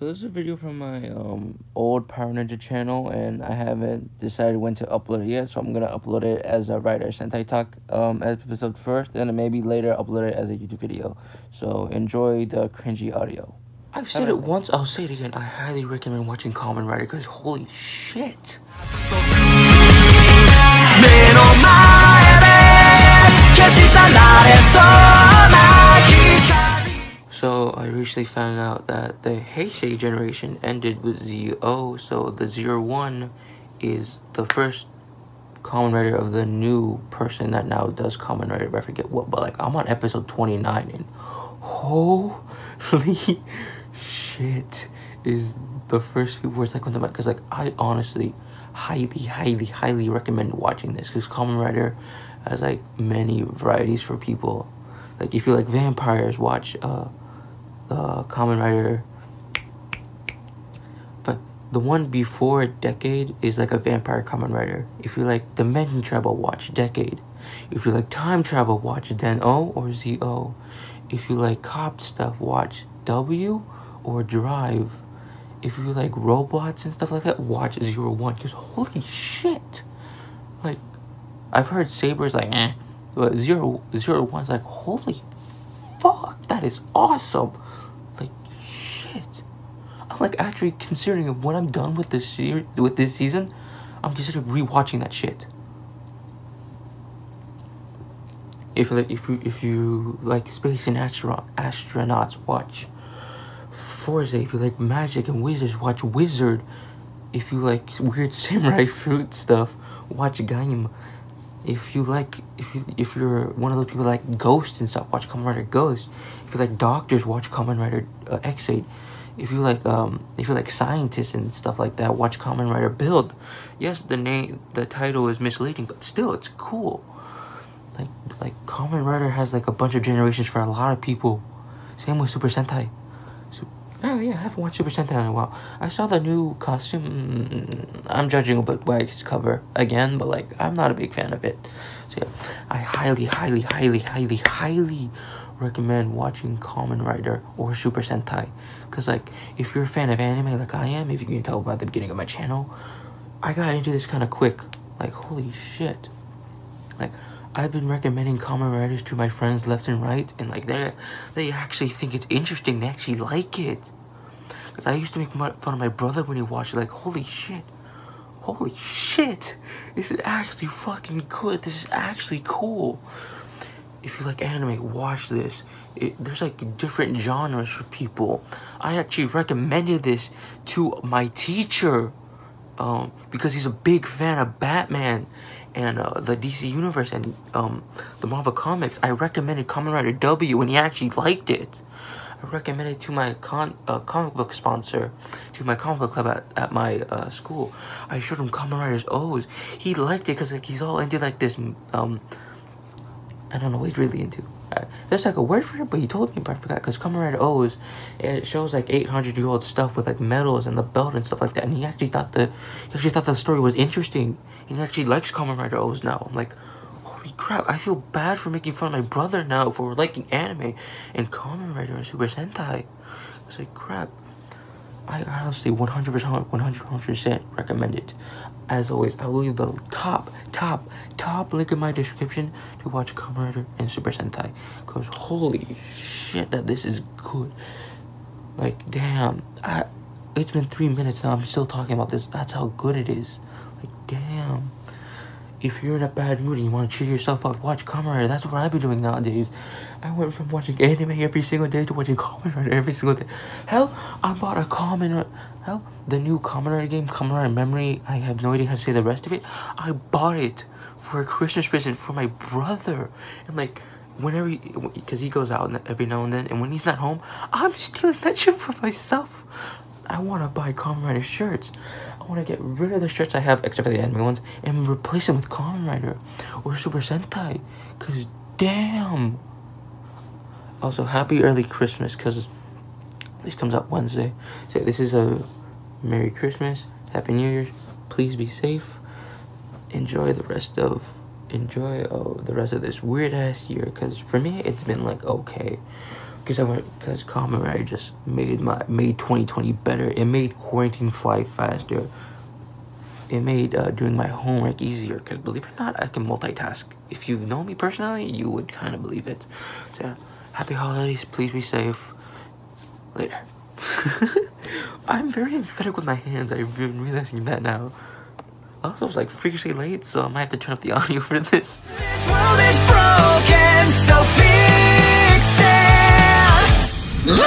So this is a video from my um, old Power Ninja channel, and I haven't decided when to upload it yet, so I'm gonna upload it as a Rider Sentai Talk um, episode first, and then maybe later upload it as a YouTube video. So enjoy the cringy audio. I've said it once, I'll say it again. I highly recommend watching Kamen Rider because holy shit. So I recently found out that the Heisei generation ended with Zi-O, so the Zero One is the first Kamen Rider of the new person that now does Kamen Rider. I forget what, but like I'm on episode 29 and holy shit is the first few words that come to mind because like I honestly highly highly highly recommend watching this because Kamen Rider has like many varieties for people. Like if you like vampires, watch uh uh, Kamen Rider. But the one before Decade is like a vampire Kamen Rider. If you like Dimension Travel, watch Decade. If you like Time Travel, watch Den O or Zi-O. If you like cop stuff, watch W or Drive. If you like robots and stuff like that, watch Zero One. Because holy shit! Like, I've heard Saber's like, eh. But Zero, Zero One's like, holy fuck, that is awesome like actually considering of when I'm done with this series with this season, I'm considering rewatching that shit. If like if you if you like space and astro astronauts, watch Fourze. If you like magic and wizards, watch Wizard. If you like weird samurai fruit stuff, watch Gaim. If you like, if you if you're one of those people like Ghost and stuff, watch Kamen Rider Ghost. If you like doctors, watch Kamen Rider uh, Ex-Aid if you like um if you like scientists and stuff like that watch Kamen Rider build. Yes the name the title is misleading but still it's cool. Like like Kamen Rider has like a bunch of generations for a lot of people. Same with super sentai. So, oh yeah i haven't watched super sentai in a while. I saw the new costume i'm judging a bit by its cover again but like i'm not a big fan of it. So yeah i highly highly highly highly highly recommend watching Kamen Rider or Super Sentai. Because, like, if you're a fan of anime like I am, if you can tell by the beginning of my channel, I got into this kind of quick. Like, holy shit. Like, I've been recommending Kamen Riders to my friends left and right, and, like, they they actually think it's interesting. They actually like it. Because I used to make fun of my brother when he watched it, like, holy shit. Holy shit. This is actually fucking good. This is actually cool if you like anime, watch this. It, there's like different genres for people. I actually recommended this to my teacher um, because he's a big fan of Batman and uh, the DC Universe and um, the Marvel Comics. I recommended Kamen Rider W and he actually liked it. I recommended to my con uh, comic book sponsor, to my comic book club at, at my uh, school. I showed him Kamen Rider's OOO. He liked it because like he's all into like this um I don't know what he's really into. There's like a word for it, but he told me, but I forgot. Because Rider OOO, it shows like 800 year old stuff with like medals and the belt and stuff like that. And he actually thought the, he actually thought the story was interesting. And he actually likes Rider OOO now. I'm like, holy crap! I feel bad for making fun of my brother now for liking anime and Rider and Super Sentai. It's like crap. I honestly 100%, 100% recommend it. As always, I will leave the top, top, top link in my description to watch Kamen and Super Sentai. Because holy shit, that this is good. Like, damn. I, it's been three minutes now. I'm still talking about this. That's how good it is. Like, damn if you're in a bad mood and you want to cheer yourself up, watch Kamen. That's what I've been doing nowadays. I went from watching anime every single day to watching Kamen Rider every single day. Hell, I bought a Kamen Hell, the new Kamen Rider game, Kamen Rider Memory, I have no idea how to say the rest of it. I bought it for a Christmas present for my brother. And like, whenever, because he, he goes out every now and then, and when he's not home, I'm stealing that shit for myself. I want to buy Kamen Rider shirts. I want to get rid of the shirts I have, except for the anime ones, and replace them with Kamen Rider or Super Sentai. Cause damn. Also, happy early Christmas, cause this comes out Wednesday. So this is a Merry Christmas, Happy New Year's. Please be safe. Enjoy the rest of enjoy oh, the rest of this weird ass year. Cause for me, it's been like okay. because I went because Kamen just made my made 2020 better. It made quarantine fly faster. It made uh, doing my homework easier. Because believe it or not, I can multitask. If you know me personally, you would kind of believe it. So, happy holidays. Please be safe. Later. I'm very emphatic with my hands. I've been realizing that now. Also, it's like freakishly late, so I might have to turn up the audio for this. This world is broken, so fix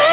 it.